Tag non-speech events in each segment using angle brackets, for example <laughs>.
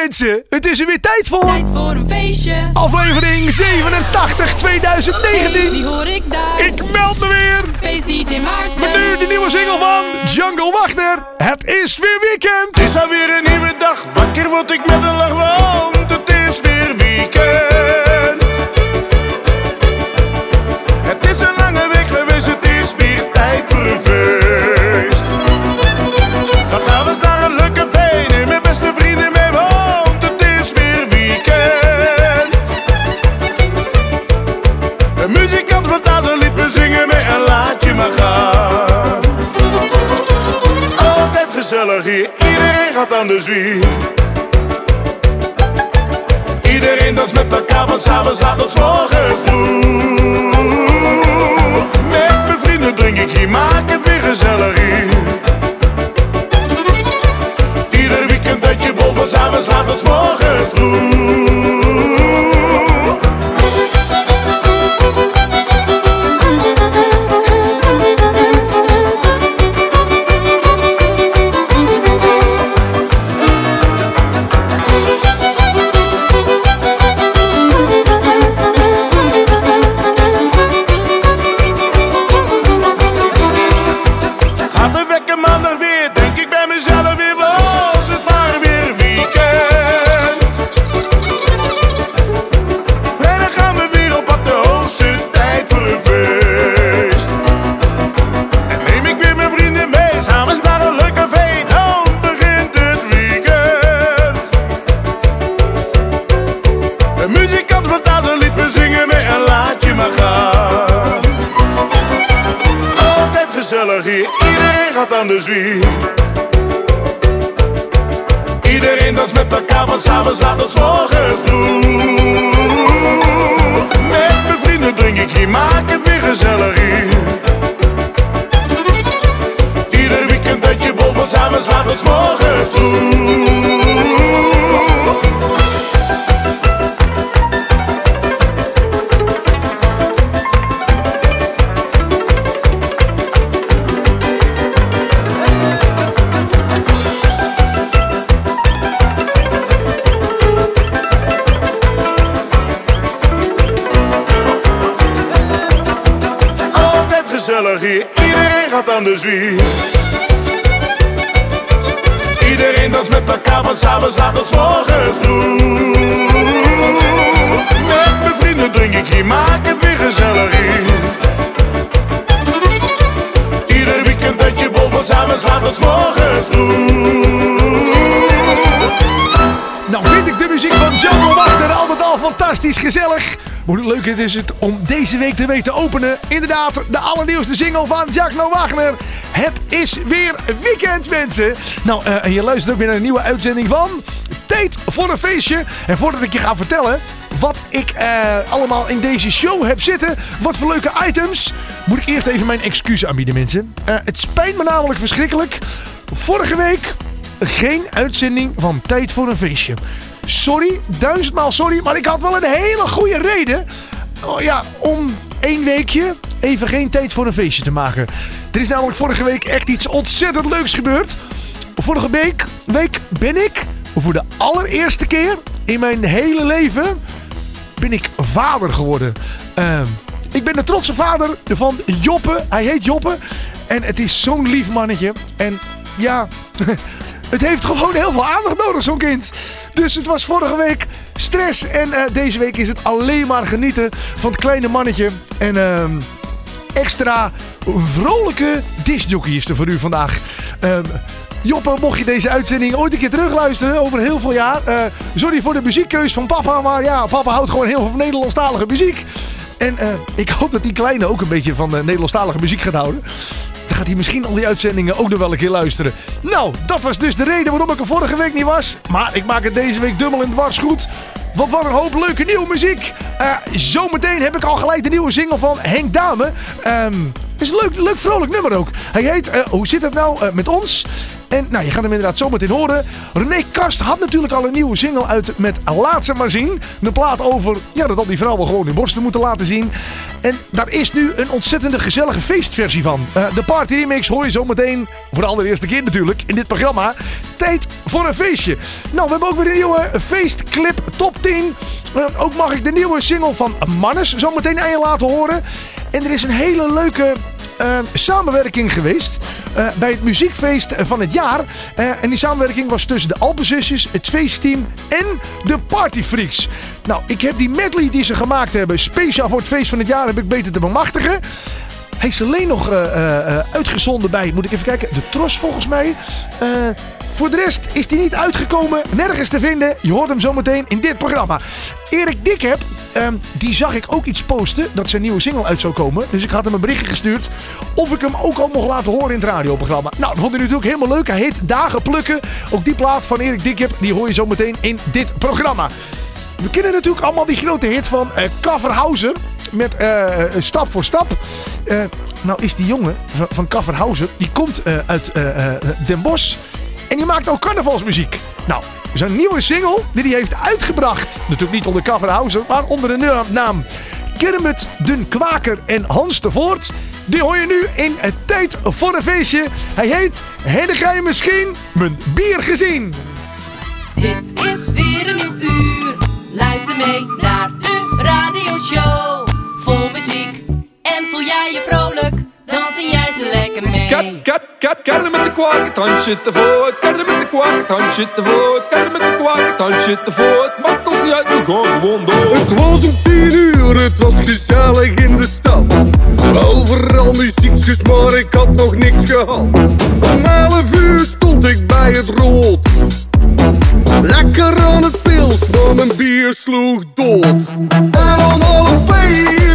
mensen, het is er weer tijd voor. Tijd voor een feestje. Aflevering 87 2019. Hey, die hoor ik daar. Ik meld me weer. Feest DJ Met Maarten. nu de nieuwe single van Jungle Wagner. Het is weer weekend. Het is alweer een nieuwe dag, wakker word ik met een lach, iedereen gaat aan de zwier. Iedereen danst met elkaar, van s'avonds laat tot 's morgens vroeg. Met mijn vrienden drink ik hier, maak het weer gezellig hier. Ieder weekend dat je bol, van s'avonds laat tot 's morgens vroeg. Iedereen danst met elkaar, van s'avonds laat tot 's morgens vroeg. Met mijn vrienden drink ik hier, maak het weer gezellig. Ieder weekend dat je bol, van s'avonds laat tot 's morgens vroeg. Iedereen gaat aan de zwier. Iedereen danst met elkaar, van s'avonds laat tot 's morgens vroeg. Met mijn vrienden drink ik hier, maak het weer gezellig. Ieder weekend dat je bol, van s'avonds laat tot 's morgens vroeg. Nou vind ik de muziek van Jungle Wagner altijd al fantastisch gezellig. Hoe leuk het is het om deze week de week te openen. Inderdaad, de allernieuwste single van Jacques Wagner. Het is weer weekend, mensen. Nou, eh, en je luistert ook weer naar een nieuwe uitzending van Tijd voor een feestje. En voordat ik je ga vertellen wat ik eh, allemaal in deze show heb zitten, wat voor leuke items, moet ik eerst even mijn excuus aanbieden, mensen. Eh, het spijt me namelijk verschrikkelijk. Vorige week geen uitzending van Tijd voor een Feestje. Sorry, duizendmaal sorry, maar ik had wel een hele goede reden oh ja, om één weekje even geen Tijd voor een Feestje te maken. Er is namelijk vorige week echt iets ontzettend leuks gebeurd. Vorige week, week ben ik voor de allereerste keer in mijn hele leven ben ik vader geworden. Ehm, ik ben de trotse vader van Joppe. Hij heet Joppe. En het is zo'n lief mannetje. En ja, <laughs> het heeft gewoon heel veel aandacht nodig, zo'n kind. Dus het was vorige week stress. En eh, deze week is het alleen maar genieten van het kleine mannetje. En ehm, extra vrolijke discjockey is er voor u vandaag. Ehm, Joppe, mocht je deze uitzending ooit een keer terugluisteren over heel veel jaar. eh, sorry voor de muziekkeus van papa. Maar ja, papa houdt gewoon heel veel van Nederlandstalige muziek. En eh, ik hoop dat die kleine ook een beetje van eh, Nederlandstalige muziek gaat houden. Dan gaat hij misschien al die uitzendingen ook nog wel een keer luisteren. Nou, dat was dus de reden waarom ik er vorige week niet was. Maar ik maak het deze week dubbel en dwars goed. Want wat een hoop leuke nieuwe muziek. Eh, zometeen heb ik al gelijk de nieuwe single van Henk Dame. Ehm is een leuk, leuk vrolijk nummer ook. Hij heet eh, Hoe zit het nou eh, met ons? En nou, je gaat hem inderdaad zometeen horen. René Karst had natuurlijk al een nieuwe single uit met Laat ze maar zien. De plaat over ja, dat al die vrouwen gewoon hun borsten moeten laten zien. En daar is nu een ontzettende gezellige feestversie van. Eh, de party remix hoor je zometeen voor de allereerste keer natuurlijk in dit programma. Tijd voor een feestje. Nou, we hebben ook weer een nieuwe feestclip top 10. Eh, ook mag ik de nieuwe single van Mannes zometeen aan je laten horen. En er is een hele leuke uh, samenwerking geweest uh, bij het muziekfeest van het jaar. Uh, en die samenwerking was tussen de Alpenzusjes, het feestteam en de Partyfreaks. Nou, ik heb die medley die ze gemaakt hebben, speciaal voor het feest van het jaar, heb ik beter te bemachtigen. Hij is alleen nog uitgezonden bij, moet ik even kijken, de Tros volgens mij. Voor de rest is hij niet uitgekomen, nergens te vinden. Je hoort hem zometeen in dit programma. Erik Dikheb, um, die zag ik ook iets posten dat zijn nieuwe single uit zou komen. Dus ik had hem een berichtje gestuurd of ik hem ook al mocht laten horen in het radioprogramma. Nou, dat vond hij natuurlijk helemaal leuk. Hij heet Dagen Plukken. Ook die plaat van Erik Dikheb, die hoor je zometeen in dit programma. We kennen natuurlijk allemaal die grote hit van uh, met uh, Stap voor Stap. Nou is die jongen van, van die komt uit Den Bosch. En die maakt ook carnavalsmuziek. Nou, zijn nieuwe single die hij heeft uitgebracht. Natuurlijk niet onder Kafferhausen, maar onder de naam Kermit, Den Kwaker en Hans de Voort. Die hoor je nu in het Tijd voor een Feestje. Hij heet Heb jij misschien mijn bier gezien? Dit is weer een nieuw uur. Luister mee naar de radioshow. Vol muziek en voel jij je vrolijk ze lekker mee. Kap, kap, kap, karde met de kwakke tandje te voort. Karde met de kwakke tandje te voort. Karde met de kwakke tandje te voort. Maakt ons niet uit, we gaan gewoon door. Het was om tien uur, het was gezellig in de stad. Overal muziekjes, maar ik had nog niks gehad. Om elf uur stond ik bij het rood. Lekker aan het pils, maar mijn bier sloeg dood. En om half twee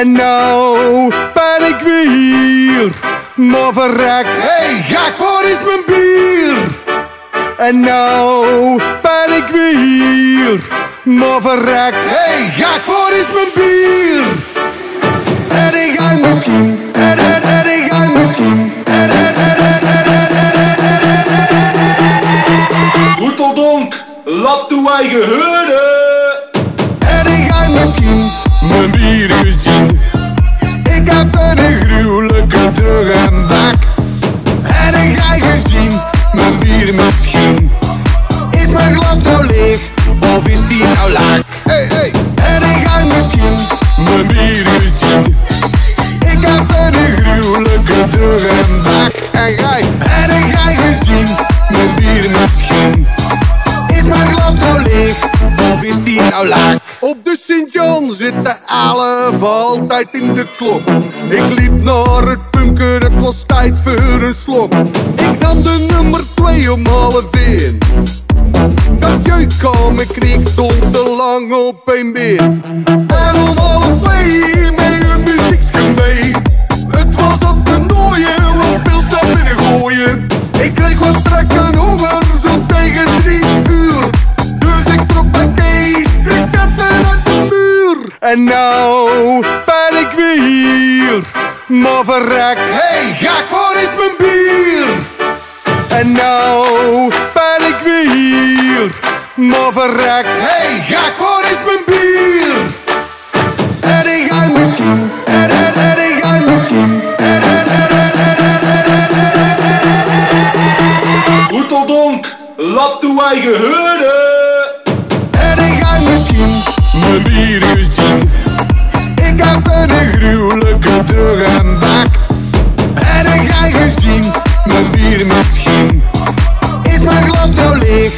En nou ben ik weer hier. Maar verrek, hey, gek, waar is mijn bier? En nou ben ik weer hier. Maar verrek, hey, gek, waar is mijn bier? En ik ga misschien, en, en, en ik ga misschien. En, en, en, en, en, en, en, laat eigen. En ik ga misschien mijn bier gezien. Ik heb een gruwelijke terug en bak. En ik ga gezien, mijn bier misschien. Is mijn glas nou leeg, of is die nou laag? Hey, hey. Elf altijd in de klok. Ik liep naar het bunker, het was tijd voor een slok. Ik nam de nummer twee om half één. Dat jeuk kwam, ik stond te lang op een been. En om half twee mee een muziekje mee. Het was op de nooie, wat pils naar binnen gooien. Ik kreeg wat trekken over, En nou ben ik weer hier. Maar verrek, hey ga ik voor is mijn bier? En nou ben ik weer hier. Maar verrek, hey ga ik voor is mijn bier? En ik ga misschien, en, en, en ik ga misschien. donk, laat toe wij huurde. En ik ga misschien mijn bier gezien. Ik heb een gruwelijke terug en bak. En ik ga gezien, mijn bier misschien. Is mijn glas nou leeg,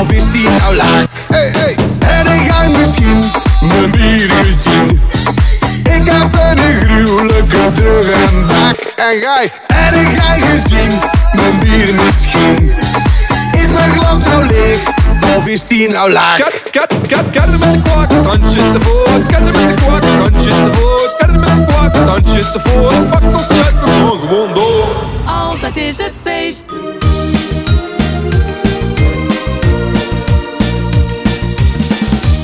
of is die nou laag? Hey, hey. En ik ga misschien mijn bier gezien. Ik heb een gruwelijke terug en bak. En ga, en ik ga gezien, mijn bier misschien mijn glas nou leeg? Of is die nou laag? Kat, kat, kat, kat met de kwaad, te voet. Kat met de kwaad, te voet. Kat met de kwaad, te voet. Pak ons uit, we gewoon gewoon door. Altijd is het feest.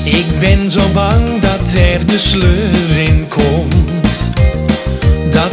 Ik ben zo bang dat er de sleur in komt. Dat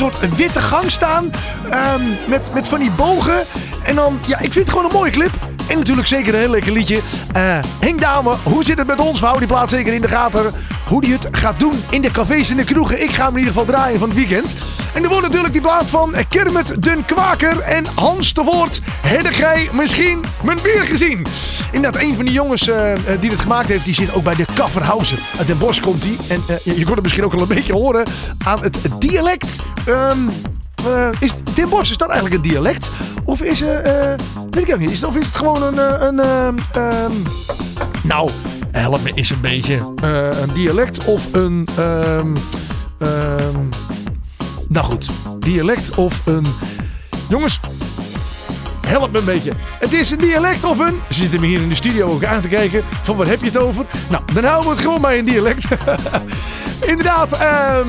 een soort witte gang staan. ehm, met, met van die bogen. En dan, ja, ik vind het gewoon een mooie clip. En natuurlijk zeker een heel lekker liedje. Eh Henk Dame, hoe zit het met ons? We houden die plaat zeker in de gaten. Hoe die het gaat doen in de cafés en de kroegen. Ik ga hem in ieder geval draaien van het weekend. En er wordt natuurlijk die plaat van Kermit den Kwaker en Hans de Voort. Heb jij misschien mijn bier gezien? Inderdaad, een van die jongens eh, eh, die het gemaakt heeft, die zit ook bij de Kafferhausen. Uit Den Bosch komt hij. En eh, je, kon het misschien ook al een beetje horen aan het dialect. Ehm, eh, is Den Bosch, is dat eigenlijk een dialect? Of is eh, weet ik ook niet. Is of is het gewoon een, een ehm, ehm, nou, help me eens een beetje. Een dialect of een, nou goed, dialect of een, jongens, help me een beetje. Het is een dialect of een, ze zitten me hier in de studio ook aan te kijken, van wat heb je het over? Nou, dan houden we het gewoon bij een dialect. <laughs> Inderdaad, ehm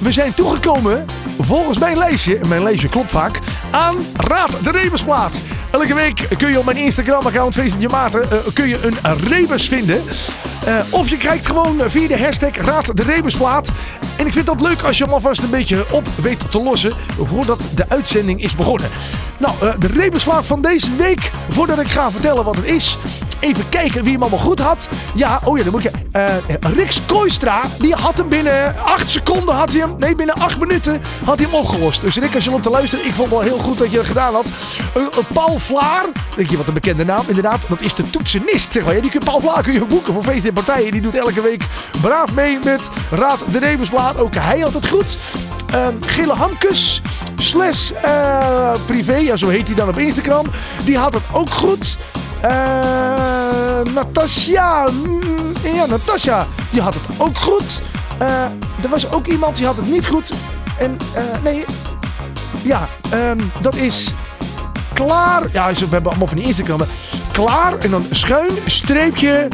we zijn toegekomen, volgens mijn lijstje, en mijn lijstje klopt vaak, aan Raad de Rebusplaat. Elke week kun je op mijn Instagram-account, Feestje Maarten, eh, kun je een rebus vinden. Eh, of je kijkt gewoon via de hashtag Raad de Rebusplaat. En ik vind dat leuk als je hem alvast een beetje op weet te lossen voordat de uitzending is begonnen. Nou, eh, de rebusplaat van deze week, voordat ik ga vertellen wat het is. even kijken wie hem allemaal goed had. Ja, oh ja, dan moet ik... eh Riks Kooistra, die had hem binnen 8 seconden, had hij hem, nee, binnen 8 minuten had hij hem opgelost. Dus Rick, als je om te luisteren, ik vond wel heel goed dat je het gedaan had. Eh, Paul Vlaar, denk je wat een bekende naam, inderdaad, dat is de toetsenist, zeg maar. Die kun, Paul Vlaar kun je boeken voor feesten en partijen. Die doet elke week braaf mee met Raad de Rebensblaad. Ook hij had het goed. Ehm Gille Hamkes, slash eh, privé, ja, zo heet hij dan op Instagram. Die had het ook goed. Eh Natasja, mm, ja, Natasja, die had het ook goed. Eh, er was ook iemand die had het niet goed. En, nee, ja, ehm, dat is klaar. Ja, we hebben allemaal van die Instagram. Klaar en dan schuin streepje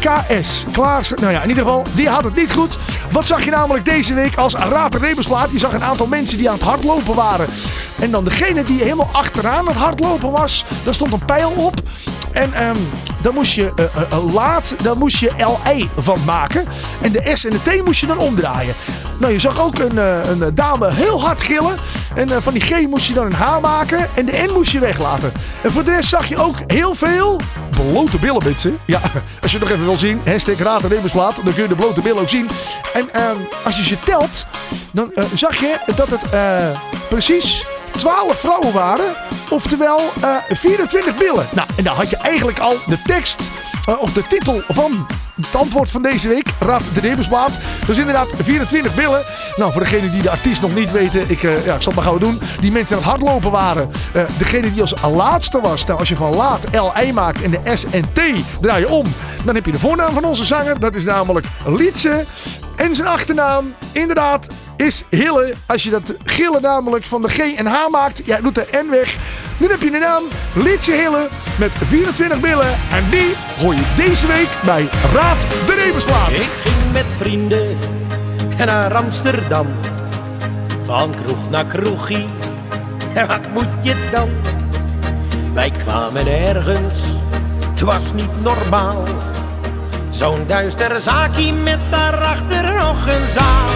KS. Klaar. Nou ja, in ieder geval, die had het niet goed. Wat zag je namelijk deze week als Raad? Je zag een aantal mensen die aan het hardlopen waren. En dan degene die helemaal achteraan het hardlopen was, daar stond een pijl op. En ehm dan moest je eh, eh, eh, laat, daar moest je LI van maken. En de S en de T moest je dan omdraaien. Nou, je zag ook een, eh, een dame heel hard gillen. En eh, van die G moest je dan een H maken. En de N moest je weglaten. En voor de rest zag je ook heel veel blote billen, mensen. Ja, <laughs> als je het nog even wil zien. Hashtag Raad en. Dan kun je de blote billen ook zien. En ehm, als je ze telt, dan eh, zag je dat het eh, precies 12 vrouwen waren. Oftewel eh 24 billen. Nou, en dan had je eigenlijk al de tekst of de titel van het antwoord van deze week. Raad de Rebensplaat. Dus inderdaad 24 billen. Nou, voor degenen die de artiest nog niet weten. Ik, eh, ja, ik zal het maar gauw doen. Die mensen aan het hardlopen waren. eh, degene die als laatste was. Nou, als je van laat L-I maakt en de S en T draai je om. Dan heb je de voornaam van onze zanger. Dat is namelijk Lietse. En zijn achternaam, inderdaad, is Hille. Als je dat gillen namelijk van de G en H maakt, ja, doet de N weg. Dan heb je de naam Lietse Hille met 24 billen. En die hoor je deze week bij Raad de Rebensplaat. Ik ging met vrienden naar Amsterdam. Van kroeg naar kroegie. <laughs> Wat moet je dan? Wij kwamen ergens, het was niet normaal. Zo'n duister zaakje met daarachter nog een zaal.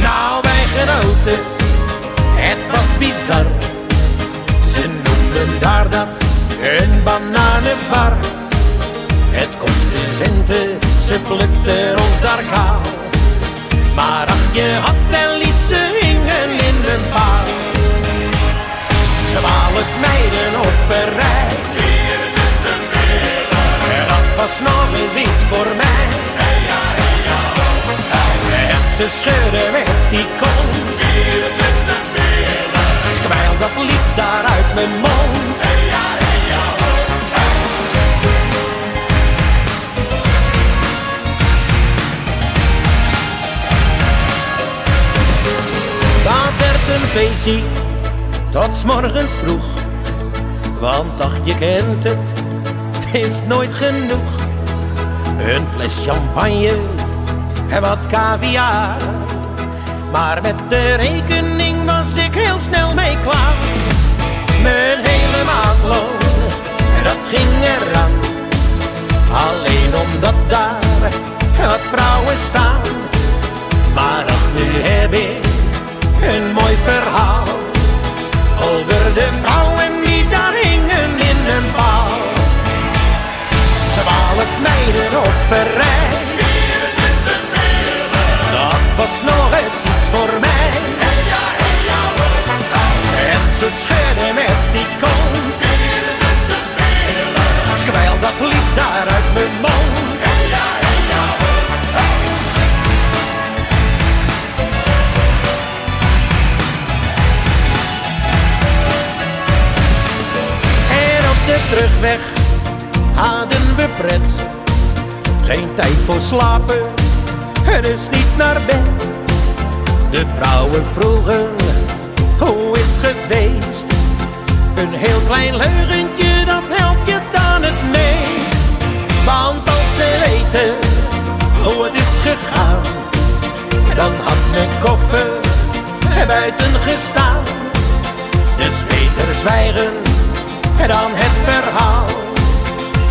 Nou, wij genoten, het was bizar. Ze noemden daar dat een bananenbar. Het kostte centen, ze plukten ons daar kaal. Maar ach, je had wel iets, ze hingen in een paal. Twaalf meiden op een rij. Was nog eens iets voor mij. En ze schudden met die kont. Het kwijl dat liep daar uit mijn mond. Dat werd een feestje tot morgens vroeg. Want ach, je kent het is nooit genoeg. Een fles champagne en wat caviar. Maar met de rekening was ik heel snel mee klaar. Mijn hele maandloon, dat ging eraan. Alleen omdat daar wat vrouwen staan. Maar ach, nu heb ik een mooi verhaal over de vrouwen 12 meiden op een rij. Dat was nog eens iets voor mij. En ze schudden met die kont. 24 mijlen. Dat liep daar uit mijn mond. En op de terugweg pret. Geen tijd voor slapen, en dus niet naar bed. De vrouwen vroegen, hoe is het geweest? Een heel klein leugentje, dat helpt je dan het meest. Want als ze weten hoe het is gegaan, dan had mijn koffer er buiten gestaan. Dus beter zwijgen dan het verhaal.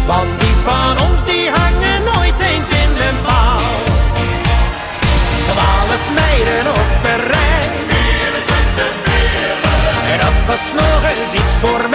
Want van ons die hangen nooit eens in een paal. Twaalf meiden op een rij. En dat was nog eens iets voor mij.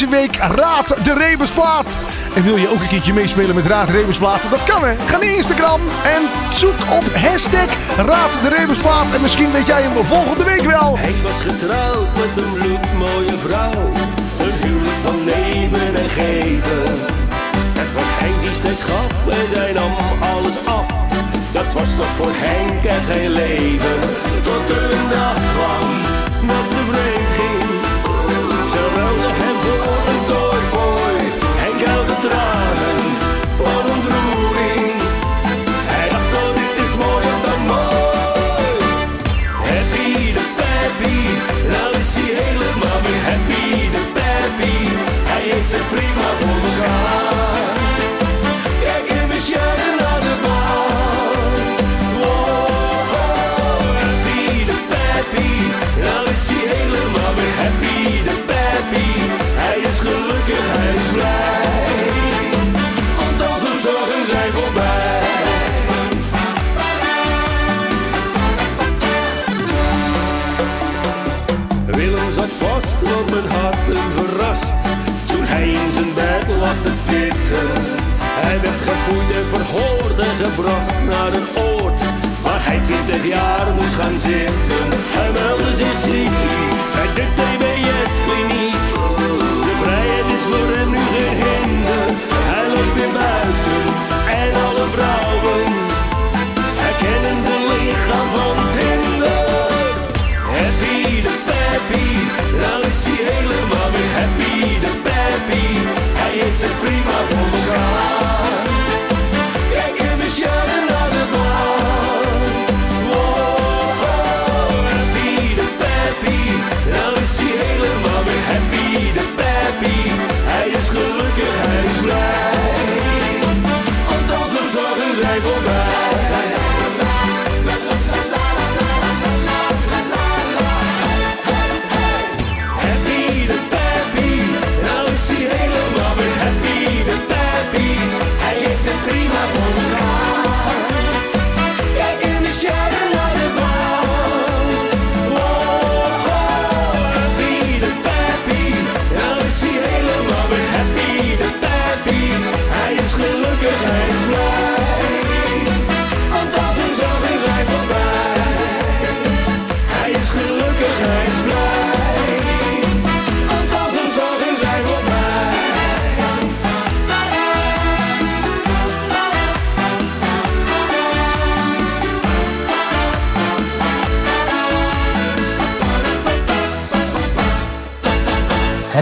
Deze week Raad de Rebusplaat. En wil je ook een keertje meespelen met Raad de Rebusplaat? Dat kan hè. Ga naar Instagram en zoek op hashtag Raad de Rebusplaat. En misschien weet jij hem volgende week wel. Hij was getrouwd met een bloedmooie vrouw. Een huwelijk van nemen en geven. Het was Henk die steeds gaf en zij nam alles af. Dat was toch voor Henk en zijn leven. Tot er een dag kwam dat ze vreemd ging. Ze ruilde hem vast het hart en verrast. Toen hij in zijn bed lag te pitten Hij werd gepoeid en verhoord en gebracht naar een oord Waar hij twintig jaar moest gaan zitten. Hij meldde zich ziek bij de TBS-kliniek De vrijheid is voor hem nu geen Hij loopt weer buiten en alle vrouwen Herkennen zijn lichaam van Tinder. Happy de Peppy, nou is hij helemaal weer happy de Peppy. Hij heeft het prima voor elkaar. Kijk hem eens jaren naar de baan. Wow, happy de Peppy, nou is hij helemaal weer happy de Peppy. Hij is gelukkig, hij is blij. Want al zijn zorgen zijn voorbij.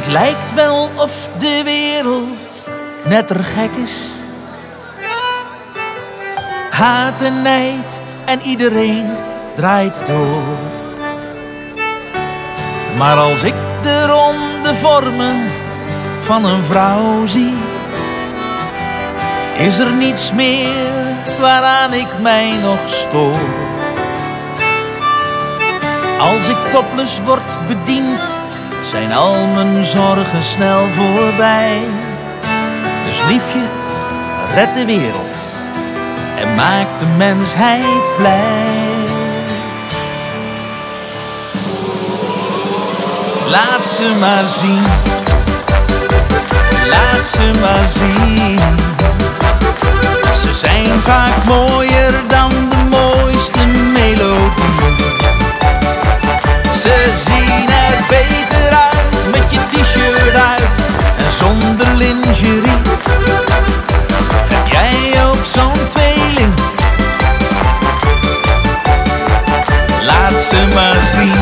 Lijkt wel of de wereld knettergek is. Haat en nijd en iedereen draait door. Maar als ik de ronde vormen van een vrouw zie, is er niets meer waaraan ik mij nog stoor. Als ik topless word bediend, zijn al mijn zorgen snel voorbij. Dus liefje, red de wereld en maak de mensheid blij. Laat ze maar zien, laat ze maar zien. Ze zijn vaak mooier dan de mooiste melodie. Ze zien er beter t-shirt en zonder lingerie. Heb jij ook zo'n tweeling? Laat ze maar zien.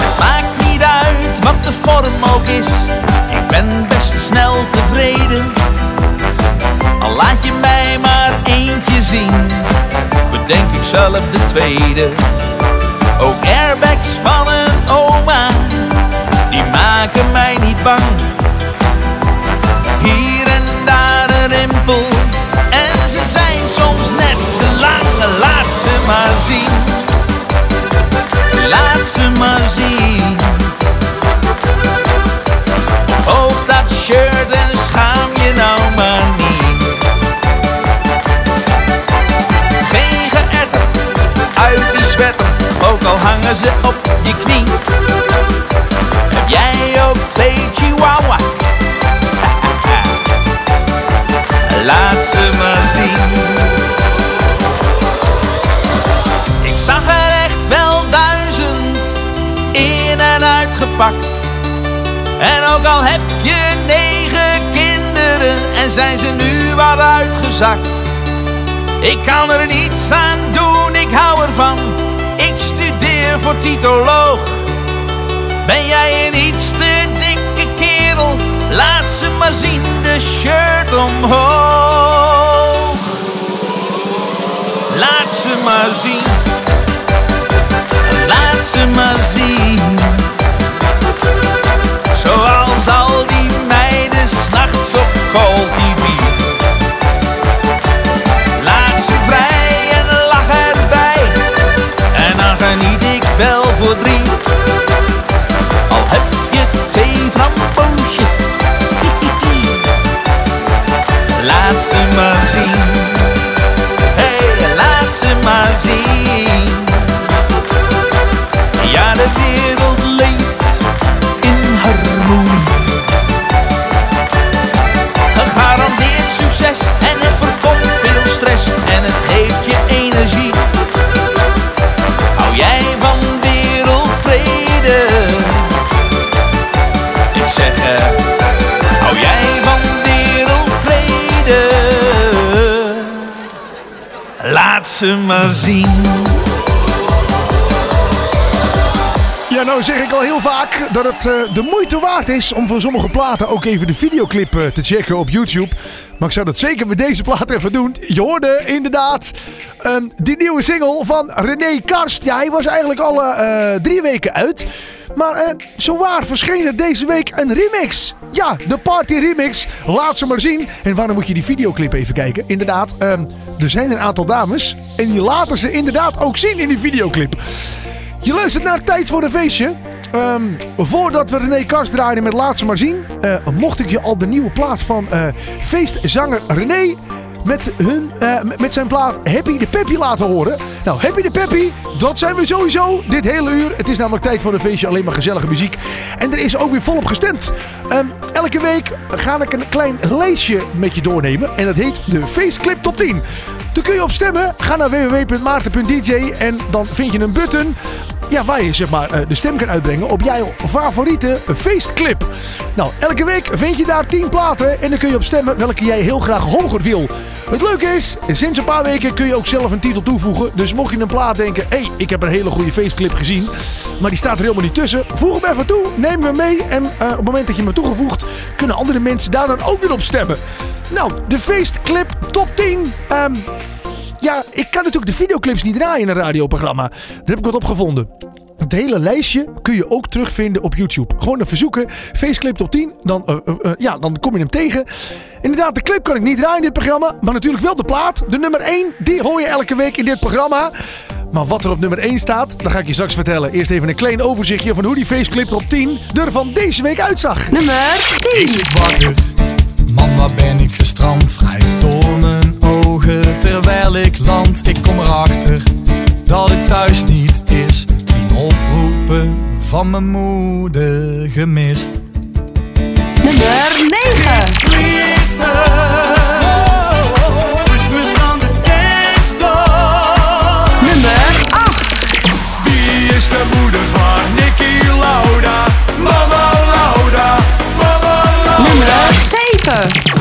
Het maakt niet uit wat de vorm ook is, ik ben best snel tevreden. Al laat je mij maar eentje zien, bedenk ik zelf de tweede. Ook airbags die maken mij niet bang. Hier en daar een rimpel, en ze zijn soms net te lang. Laat ze maar zien, laat ze maar zien. Hoog dat shirt en schaam je nou maar niet. Geen geëtter uit die sweater, ook al hangen hangen ze op je knie. Twee chihuahuas? <laughs> Laat ze maar zien. Ik zag er echt wel duizend in en uitgepakt. En ook al heb je negen kinderen en zijn ze nu wat uitgezakt. Ik kan er niets aan doen, ik hou ervan. Ik studeer voor titoloog. Ben jij een iets te Laat ze maar zien, de shirt omhoog. Laat ze maar zien. Laat ze maar zien. Zoals al die meiden s'nachts op Call. Laat ze vrij en lach erbij. En dan geniet ik wel voor drie. Laat ze maar zien. Hey, laat ze maar zien. Ja, de wereld leeft in harmonie. Gegarandeerd succes en het voorkomt veel stress en het geeft je ze maar zien. Ja, nou zeg ik al heel vaak dat het eh, de moeite waard is om voor sommige platen ook even de videoclip eh, te checken op YouTube. Maar ik zou dat zeker met deze plaat even doen. Je hoorde inderdaad ehm, die nieuwe single van René Karst. Ja, hij was eigenlijk al eh, drie weken uit. Maar eh zowaar verscheen er deze week een remix. Ja, de party remix. Laat ze maar zien. En waarom moet je die videoclip even kijken? Inderdaad, ehm, er zijn een aantal dames. En die laten ze inderdaad ook zien in die videoclip. Je luistert naar Tijd voor een Feestje. Ehm, voordat we René Kars draaiden met Laat ze maar zien, eh, mocht ik je al de nieuwe plaat van eh, feestzanger René met, hun, eh, met- zijn plaat Happy de Peppy laten horen. Nou, Happy de Peppy, dat zijn we sowieso dit hele uur. Het is namelijk tijd voor een feestje, alleen maar gezellige muziek. En er is ook weer volop gestemd. Ehm, elke week ga ik een klein lijstje met je doornemen. En dat heet de Feestclip Top 10. Daar kun je op stemmen. Ga naar www.maarten.dj en dan vind je een button ja, waar je zeg maar, eh, de stem kan uitbrengen op jouw favoriete feestclip. Nou, elke week vind je daar 10 platen en dan kun je op stemmen welke jij heel graag hoger wil. Het leuke is, sinds een paar weken kun je ook zelf een titel toevoegen. Dus mocht je een plaat denken, hé, hey, ik heb een hele goede feestclip gezien, maar die staat er helemaal niet tussen. Voeg hem even toe, neem hem mee en eh, op het moment dat je hem toegevoegd, kunnen andere mensen daar dan ook weer op stemmen. Nou, de feestclip top 10. Ehm, ja, ik kan natuurlijk de videoclips niet draaien in een radioprogramma. Daar heb ik wat op gevonden. Het hele lijstje kun je ook terugvinden op YouTube. Gewoon een verzoeken, Faceclip top 10, dan, eh, eh, eh, ja, dan kom je hem tegen. Inderdaad, de clip kan ik niet draaien in dit programma, maar natuurlijk wel de plaat. De nummer 1, die hoor je elke week in dit programma. Maar wat er op nummer 1 staat, dat ga ik je straks vertellen. Eerst even een klein overzichtje van hoe die Faceclip top 10 er van deze week uitzag. Nummer 10. Ik zit wakker, man waar ben ik gestrand? Wrijf door mijn ogen terwijl ik land. Ik kom erachter dat het thuis niet is. Tien oproepen van mijn moeder gemist. Nummer 9. Nummer 8.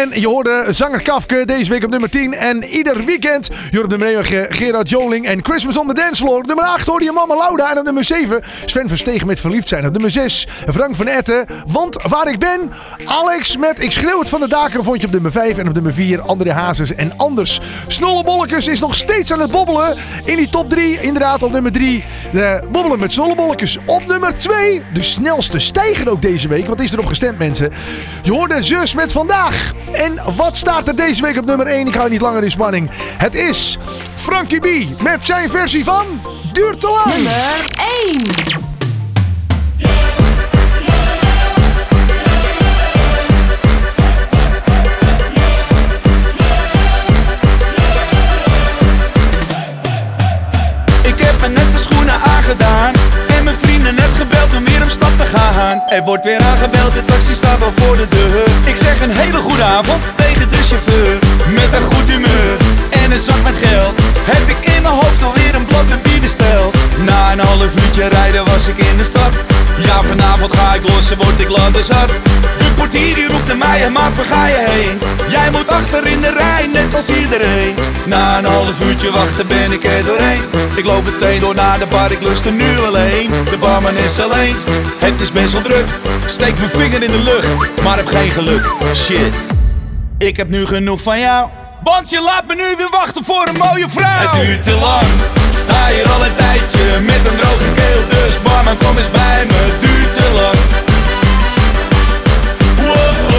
En je hoorde zanger Kafke deze week op nummer 10. En ieder weekend, je op nummer 9 Gerard Joling en Christmas on the Dance nummer 8 hoorde je Mama Lauda. En op nummer 7 Sven Verstegen met Verliefd zijn. Op nummer 6 Frank van Etten. Want waar ik ben, Alex met Ik schreeuw het van de daken vond je op nummer 5. En op nummer 4 André Hazes en Anders. Snollebollekes is nog steeds aan het bobbelen in die top 3. Inderdaad op nummer 3 de bobbelen met Snollebollekes. Op nummer 2 de snelste stijger ook deze week. Wat is er op gestemd mensen? Je hoorde zus met vandaag. En wat staat er deze week op nummer 1? Ik hou niet langer in spanning. Het is Frankie B met zijn versie van Duurt te lang. Nummer 1. Ik heb me net de schoenen aangedaan Er wordt weer aangebeld, de taxi staat al voor de deur. Ik zeg een hele goede avond tegen de chauffeur Met een goed humeur en een zak met geld. Heb ik in mijn hoofd alweer een blad met bier besteld. Na een half uurtje rijden was ik in de stad. Ja, vanavond ga ik los en word ik later zat. De portier die roept naar mij, maat, waar ga je heen? Jij moet achter in de rij, net als iedereen. Na een half uurtje wachten ben ik er doorheen. Ik loop meteen door naar de bar, ik lust er nu alleen. De barman is alleen, het is best wel druk. Steek mijn vinger in de lucht, maar heb geen geluk. Shit, ik heb nu genoeg van jou want je laat me nu weer wachten voor een mooie vrouw. Het duurt te lang, sta hier al een tijdje Met een droge keel, dus barman kom eens bij me. Het duurt te lang. Wow,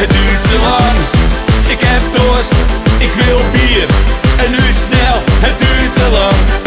het duurt te lang. Ik heb dorst, ik wil bier. En nu snel, het duurt te lang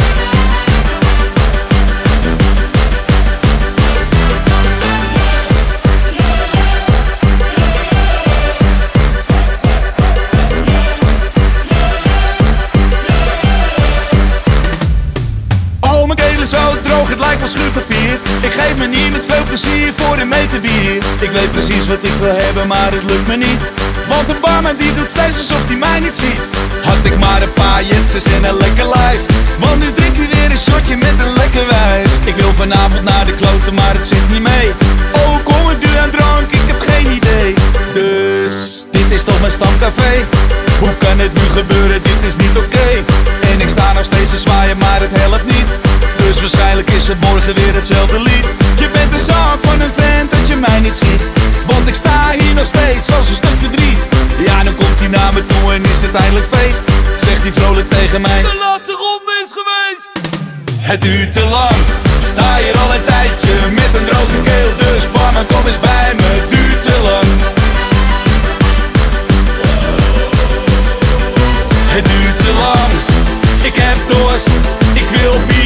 Ik niet met veel plezier voor een meter bier. Ik weet precies wat ik wil hebben, maar het lukt me niet. Want een barman die doet steeds alsof hij mij niet ziet. Had ik maar een paar jetsers en een lekker lijf. Want nu drinkt hij weer een shotje met een lekker wijf. Ik wil vanavond naar de kloten, maar het zit niet mee. Oh, kom het nu aan drank, ik heb geen idee. Dus, dit is toch mijn stamcafé. Hoe kan het nu gebeuren, dit is niet oké. En ik sta nog steeds te zwaaien, maar het helpt niet Dus waarschijnlijk is het morgen weer hetzelfde lied. Je bent de zaak van een vent dat je mij niet ziet. Want ik sta hier nog steeds als een stuk verdriet. Ja, dan komt hij naar me toe en is het eindelijk feest. Zegt hij vrolijk tegen mij. De laatste ronde is geweest. Het duurt te lang, sta hier al een tijdje met een droge keel. Dus barman kom eens bij me, het duurt te lang. Het duurt te lang, ik heb dorst, ik wil bier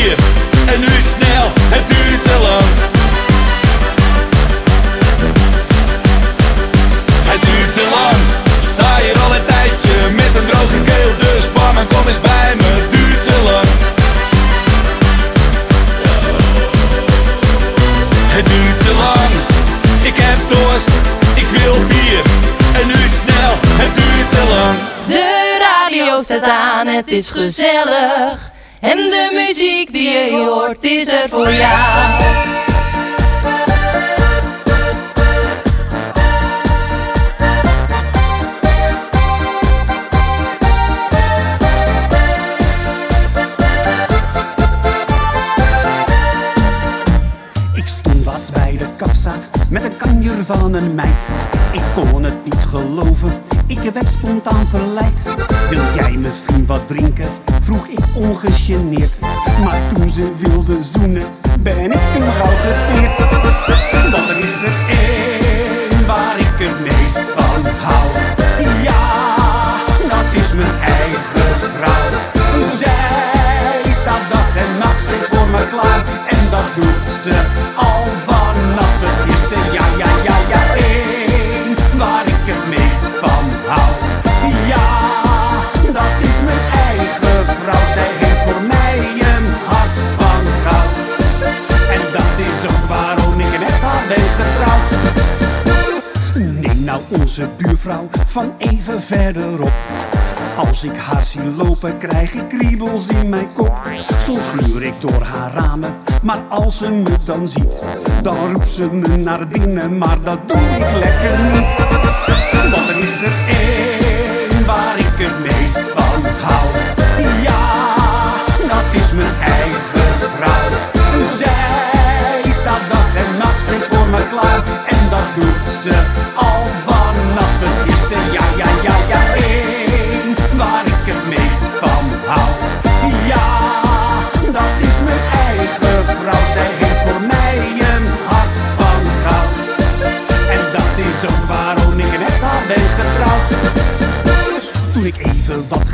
En nu snel, het duurt te lang. Het duurt te lang, sta hier al een tijdje met een droge keel Dus barman kom eens bij me, het duurt te lang. Het duurt te lang, ik heb dorst, ik wil bier. En nu snel, het duurt te lang. De radio staat aan, het is gezellig. En de muziek die je hoort is er voor jou. Ik stond laatst bij de kassa met een kanjer van een meid. Ik kon het niet geloven, ik werd spontaan verleid. Wil jij misschien wat drinken? Vroeg ik ongegeneerd. Maar toen ze wilde zoenen, ben ik toen gauw gepeerd. Er is er één waar ik het meest van hou. Ja, dat is mijn eigen vrouw. Zij staat dag en nacht steeds voor me klaar. En dat doet ze onze buurvrouw van even verderop. Als ik haar zie lopen, krijg ik kriebels in mijn kop. Soms gluur ik door haar ramen, maar als ze me dan ziet, dan roept ze me naar binnen, maar dat doe ik lekker niet. Want er is er één waar ik het meest van hou. Ja, dat is mijn eigen vrouw. Zij staat dag en nacht steeds voor me klaar. En dat doet ze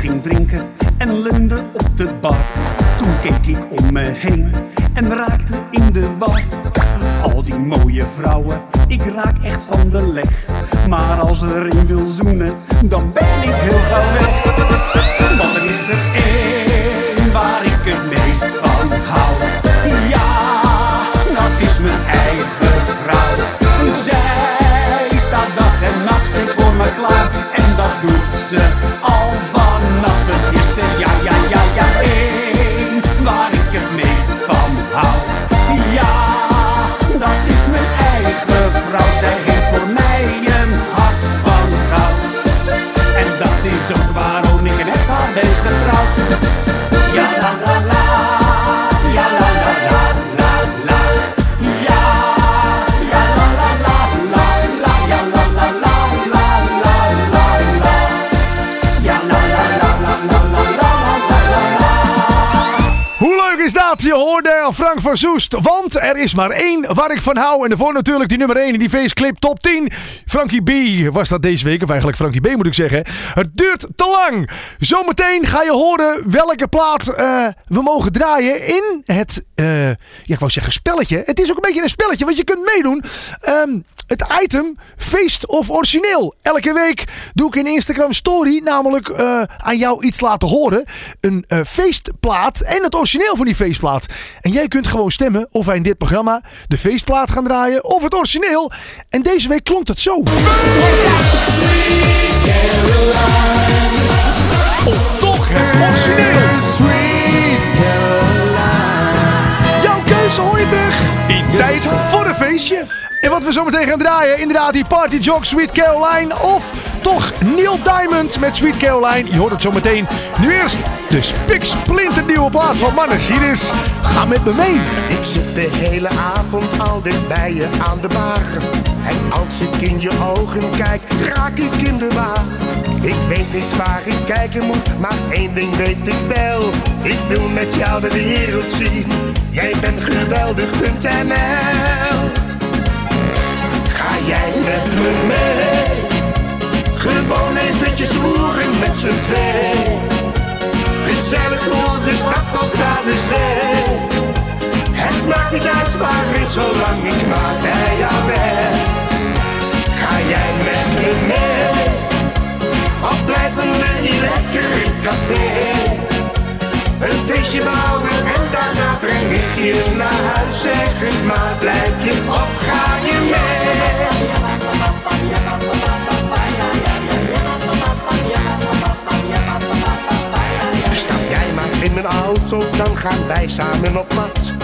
ging drinken en leunde op de bar. Toen keek ik om me heen en raakte in de war. Al die mooie vrouwen, ik raak echt van de leg. Maar als er een wil zoenen, dan ben ik heel Frank van Soest. Want er is maar één waar ik van hou. En daarvoor natuurlijk die nummer 1 in die faceclip top 10. Frankie B was dat deze week. Of eigenlijk Frankie B moet ik zeggen. Het duurt te lang. Zometeen ga je horen welke plaat eh, we mogen draaien in het, eh, ja ik wou zeggen spelletje. Het is ook een beetje een spelletje, want je kunt meedoen. Ehm, het item feest of origineel. Elke week doe ik een Instagram story, namelijk eh, aan jou iets laten horen. Een eh, feestplaat en het origineel van die feestplaat. En jij kunt gewoon stemmen of wij in dit programma de feestplaat gaan draaien of het origineel. En deze week klonk het zo. Of toch het origineel. Jouw keuze hoor je terug in tijd voor een feestje. En wat we zo meteen gaan draaien, inderdaad die Party Jog Sweet Caroline of toch Neil Diamond met Sweet Caroline. Je hoort het zo meteen. Nu eerst de spiksplinternieuwe plaat van Mannes. Hier is Ga met me mee. Ik zit de hele avond al dicht bij je aan de bar. En als ik in je ogen kijk, raak ik in de war. Ik weet niet waar ik kijken moet, maar één ding weet ik wel. Ik wil met jou de wereld zien. Jij bent geweldig.nl Ga jij met me mee? Gewoon eventjes roeren met z'n twee. Gezellig door de stad of naar de zee. Het maakt niet uit waarin, zolang ik maar bij jou ben. Ga jij met me mee? Of blijven we hier lekker in het café? Een feestje bouwen en daarna breng ik je naar huis. Zeg het maar, blijf je of ga je mee? Stap jij maar in mijn auto, dan gaan wij samen op pad.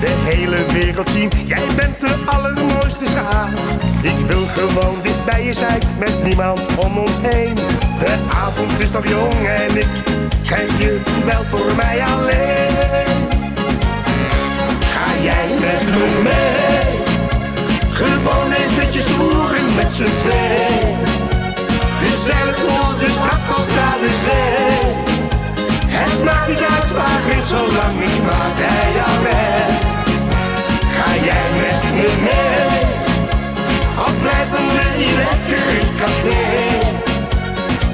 De hele wereld zien, jij bent de allermooiste schat. Ik wil gewoon dicht bij je zijn, met niemand om ons heen. De avond is nog jong en ik krijg je wel voor mij alleen. Ga jij met me mee? Gewoon eventjes roeren met z'n twee. Gezellig door de stad of naar de zee. Het maakt niet uit waarin, zolang ik maar bij jou ben. Ga jij met me mee? Of blijven we hier lekker in café?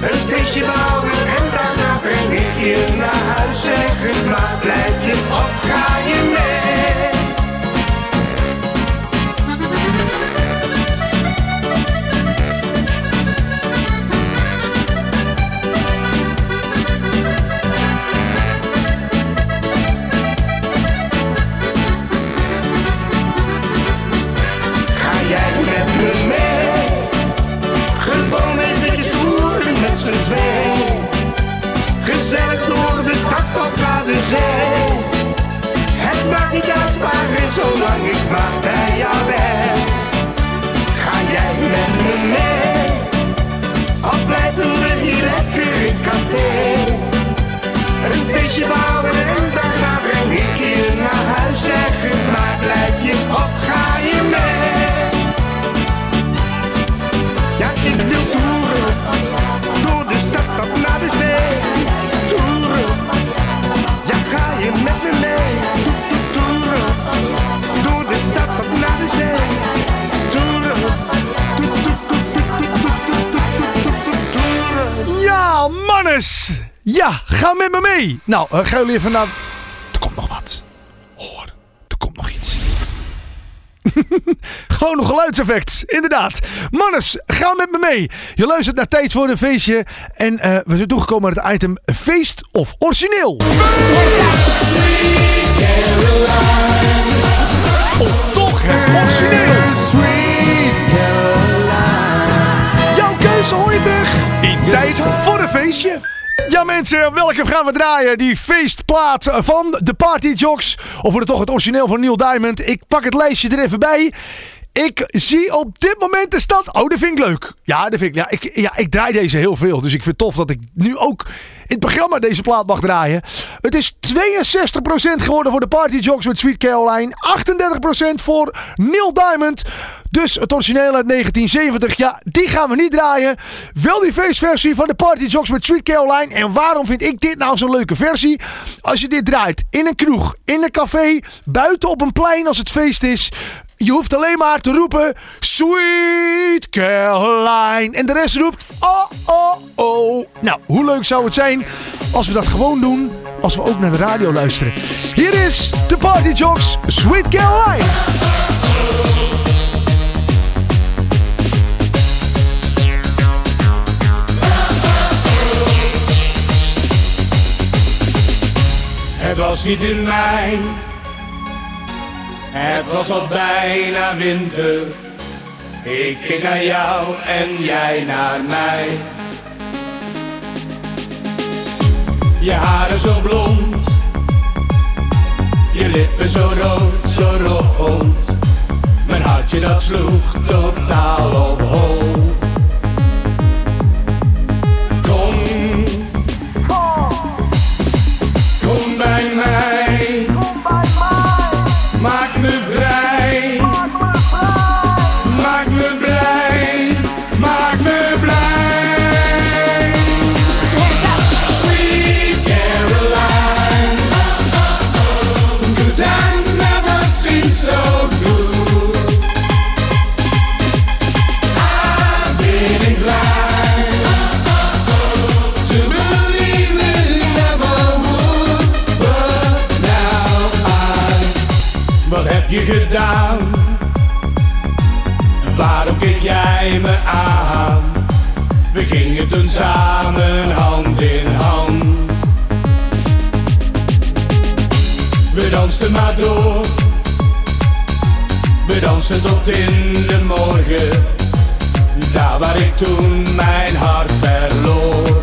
Een feestje bouwen en daarna breng ik je naar huis. Zeg het maar, blijf je of ga je mee? Het maakt niet uit waarin, zolang ik maar bij jou ben. Ga jij met me mee? Of blijven we hier lekker in café. Een feestje bouwen. Ja, ga met me mee. Nou, uh, ga jullie even naar... Er komt nog wat. Hoor, er komt nog iets. <laughs> Gewoon een geluidseffect, inderdaad. Mannes, ga met me mee. Je luistert naar Tijd voor een Feestje. En uh, we zijn toegekomen aan het item Feest of Origineel. Of toch het origineel. Jouw keuze hoor je terug in Tijd voor een Feestje. Ja mensen, welke gaan we draaien? Die feestplaat van de Party Jocks. Of wordt het toch het origineel van Neil Diamond? Ik pak het lijstje er even bij. Ik zie op dit moment de stand. Oh, dat vind ik leuk. Ja, dat vind ik, ja, ik, ja, ik draai deze heel veel. Dus ik vind het tof dat ik nu ook het programma deze plaat mag draaien. Het is 62% geworden voor de Party Jocks met Sweet Caroline. 38% voor Neil Diamond. Dus het origineel uit 1970, ja, die gaan we niet draaien. Wel die feestversie van de Party Jocks met Sweet Caroline. En waarom vind ik dit nou zo'n leuke versie? Als je dit draait in een kroeg, in een café, buiten op een plein als het feest is. Je hoeft alleen maar te roepen: Sweet Caroline. En de rest roept: Oh, oh, oh. Nou, hoe leuk zou het zijn als we dat gewoon doen. Als we ook naar de radio luisteren. Hier is de Party Jocks Sweet Caroline. Het was niet in mei, het was al bijna winter. Ik keek naar jou en jij naar mij. Je haren zo blond, je lippen zo rood, zo rond. Mijn hartje dat sloeg totaal op hol. Maar door. We dansten tot in de morgen. Daar waar ik toen mijn hart verloor.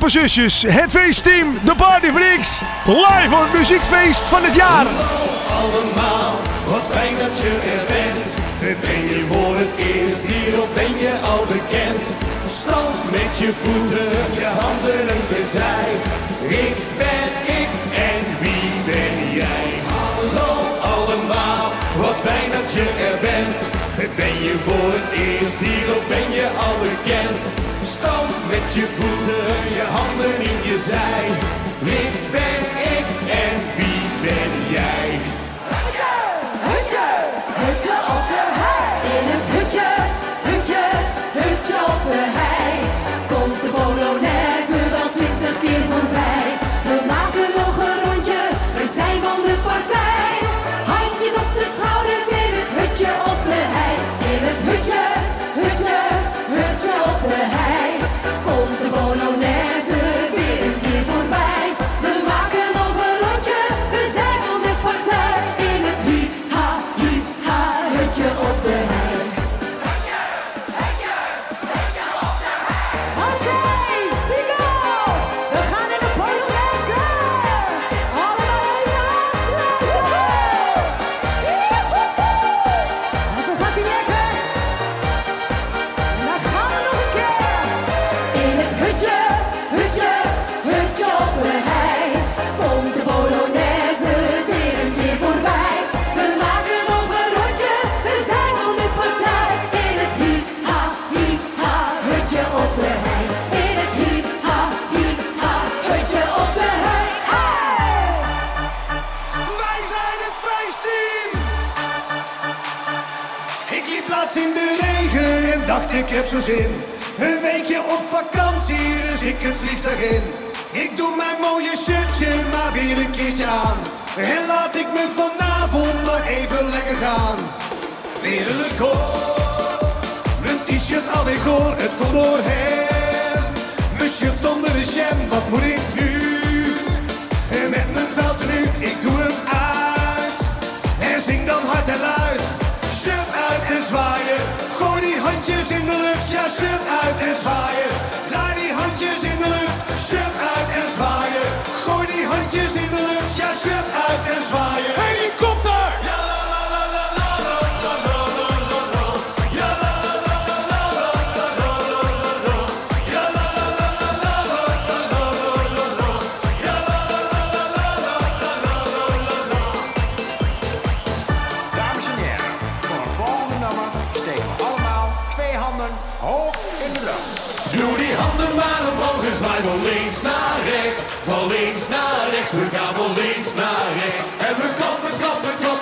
Papperzusjes, het feestteam, de Party Freaks. Live op het muziekfeest van het jaar. Hallo allemaal, wat fijn dat je er bent. Ben je voor het eerst hier of ben je al bekend? Stand met je voeten, je handen en je zij. Ik ben ik en wie ben jij? Hallo allemaal, wat fijn dat je er bent. Ben je voor het eerst hier of ben je al bekend? Stand met je voeten, je handen in je zij. Wie ben ik en wie ben jij? Hutje, hutje, hutje op de hei. In het hutje. ik heb zo zin. Een weekje op vakantie, dus ik het vliegtuig in. Ik doe mijn mooie shirtje maar weer een keertje aan. En laat ik me vanavond maar even lekker gaan. Weer een record, mijn t-shirt alweer goor, het komt doorheen. Mijn shirt onder de jam, wat moet ik nu? handjes in de lucht, ja, shirt uit en zwaaien. Daar die handjes in de lucht, shirt uit en zwaaien. Gooi die handjes in de lucht, ja, shirt uit en zwaaien.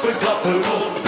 Kapı kapı vur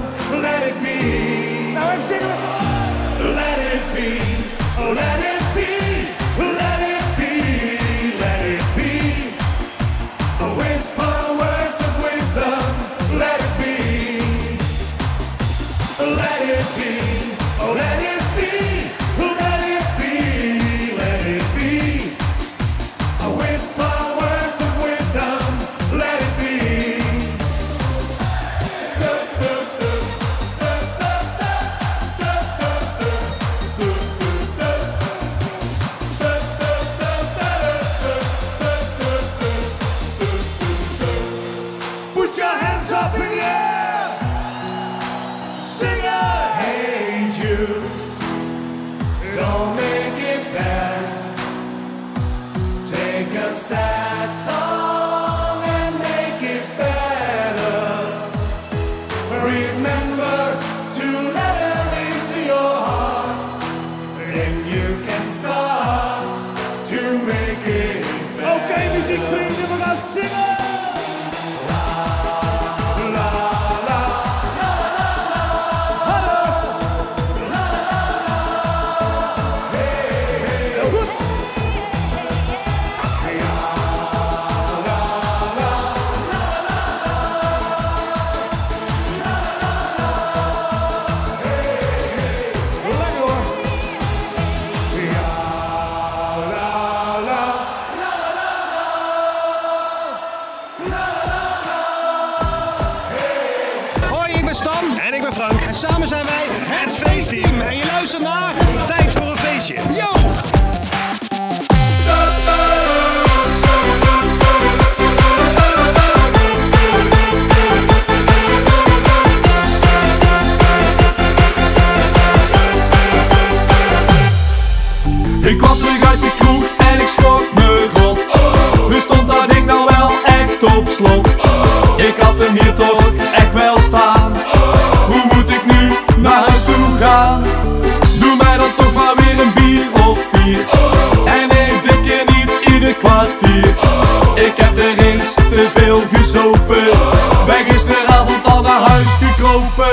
Frank. En samen zijn we.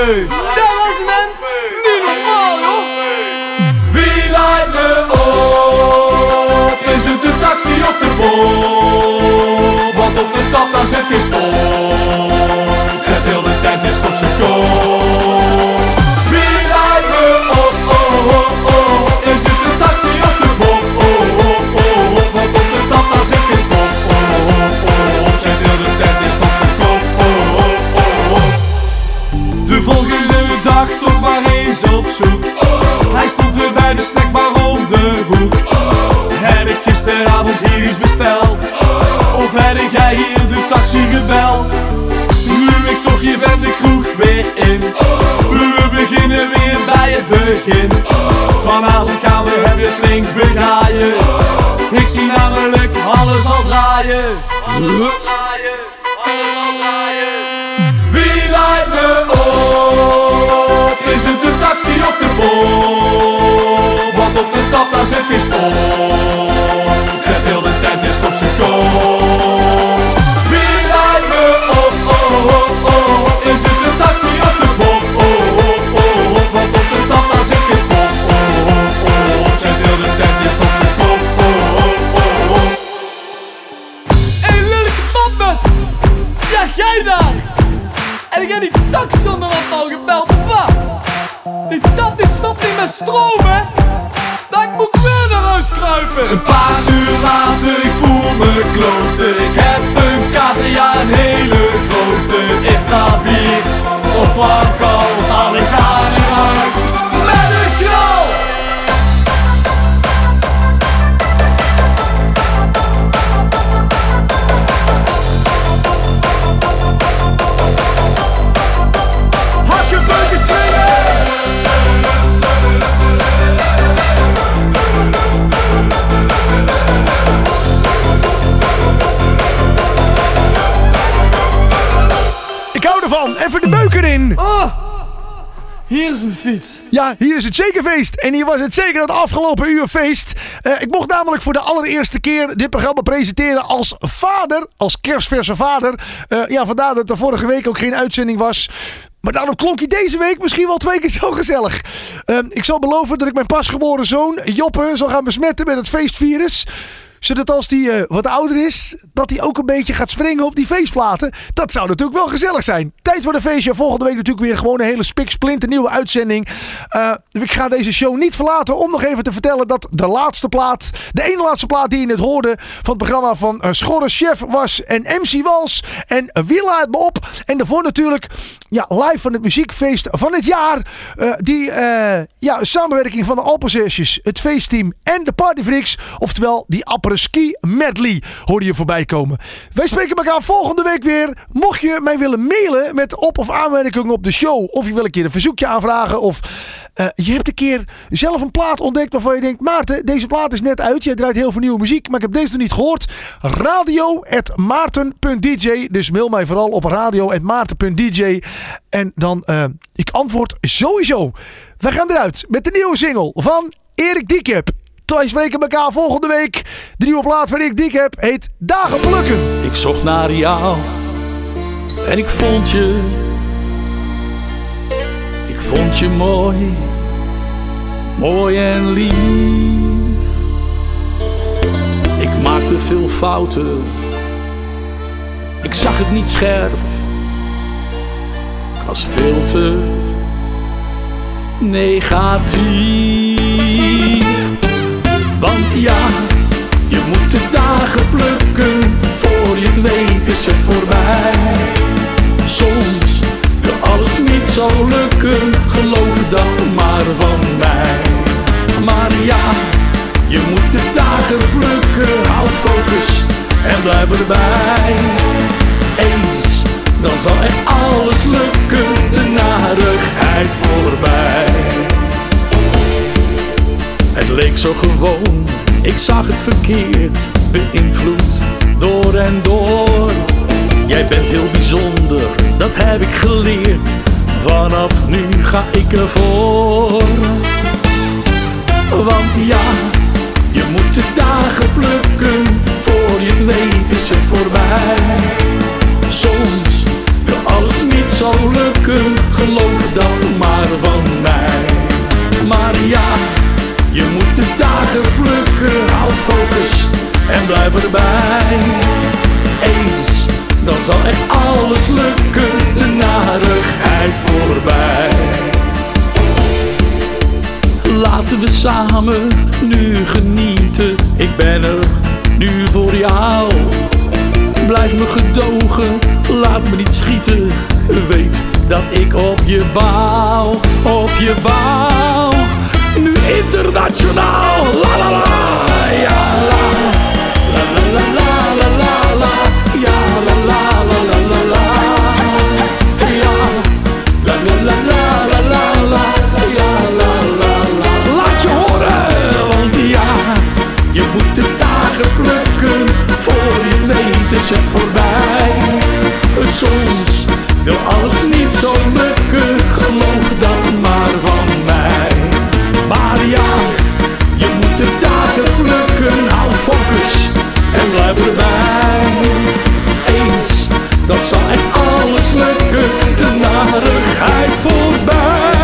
Two. Begin. Vanavond gaan we hem weer flink begraaien. Ik zie namelijk alles al draaien. Wie lijkt me op? Is het de taxi of de boom? En hier was het zeker het afgelopen uur feest. Eh, ik mocht namelijk voor de allereerste keer dit programma presenteren als vader. Als kerstverse vader. Eh, ja, vandaar dat er vorige week ook geen uitzending was. Maar daarom klonk hij deze week misschien wel twee keer zo gezellig. Eh, ik zal beloven dat ik mijn pasgeboren zoon Joppe zal gaan besmetten met het feestvirus zodat als hij eh, wat ouder is, dat hij ook een beetje gaat springen op die feestplaten. Dat zou natuurlijk wel gezellig zijn. Tijd voor de feestje. Volgende week natuurlijk weer gewoon een hele spiksplinter nieuwe uitzending. Eh, ik ga deze show niet verlaten om nog even te vertellen dat de laatste plaat, de ene laatste plaat die je net hoorde van het programma van uh, Schorre Chef was en MC Wals en Willa het me op. En daarvoor natuurlijk ja, live van het muziekfeest van het jaar. Die ja, samenwerking van de Alpenzesjes, het feestteam en de Partyfreaks. Oftewel die Apres-ski medley hoorde je voorbij komen. Wij spreken elkaar volgende week weer. Mocht je mij willen mailen met op- of aanmerkingen op de show. Of je wil een keer een verzoekje aanvragen. Of eh, je hebt een keer zelf een plaat ontdekt waarvan je denkt... Maarten, deze plaat is net uit. Jij draait heel veel nieuwe muziek. Maar ik heb deze nog niet gehoord. Radio.maarten.dj Dus mail mij vooral op radio.maarten.dj En dan, eh, ik antwoord sowieso. Wij gaan eruit met de nieuwe single van Erik Diekep. Wij spreken elkaar volgende week. De nieuwe plaat van Erik Diekep heet Dagen Plukken. Ik zocht naar jou en ik vond je. Ik vond je mooi, mooi en lief. Ik maakte veel fouten, ik zag het niet scherp. Ik was veel te negatief. Ja, je moet de dagen plukken, voor je het weet is het voorbij. Soms wil alles niet zo lukken, geloof dat maar van mij. Maar ja, je moet de dagen plukken, hou focus en blijf erbij. Eens, dan zal echt alles lukken, de narigheid voorbij. Het leek zo gewoon, ik zag het verkeerd, beïnvloed door en door. Jij bent heel bijzonder, dat heb ik geleerd. Vanaf nu ga ik ervoor. Want ja, je moet de dagen plukken, voor je het weet is het voorbij. Soms wil alles niet zo lukken, geloof dat maar van mij. Plukken, hou focus en blijf erbij. Eens, dan zal echt alles lukken, de narigheid voorbij. Laten we samen nu genieten, ik ben er nu voor jou. Blijf me gedogen, laat me niet schieten, weet dat ik op je bouw, op je bouw nu internationaal. La la la, ja la. La la la la la la la, ja la la la la la la. Ja, la la la la la la la, ja la la la. Laat je horen, want ja, je moet de dagen plukken. Voor je het weet is het voorbij. Soms wil alles niet zo lukken, geloof dat maar van mij. huwelijken, hou focus en blijf erbij. Eens, dat zal echt alles lukken, de narigheid voorbij.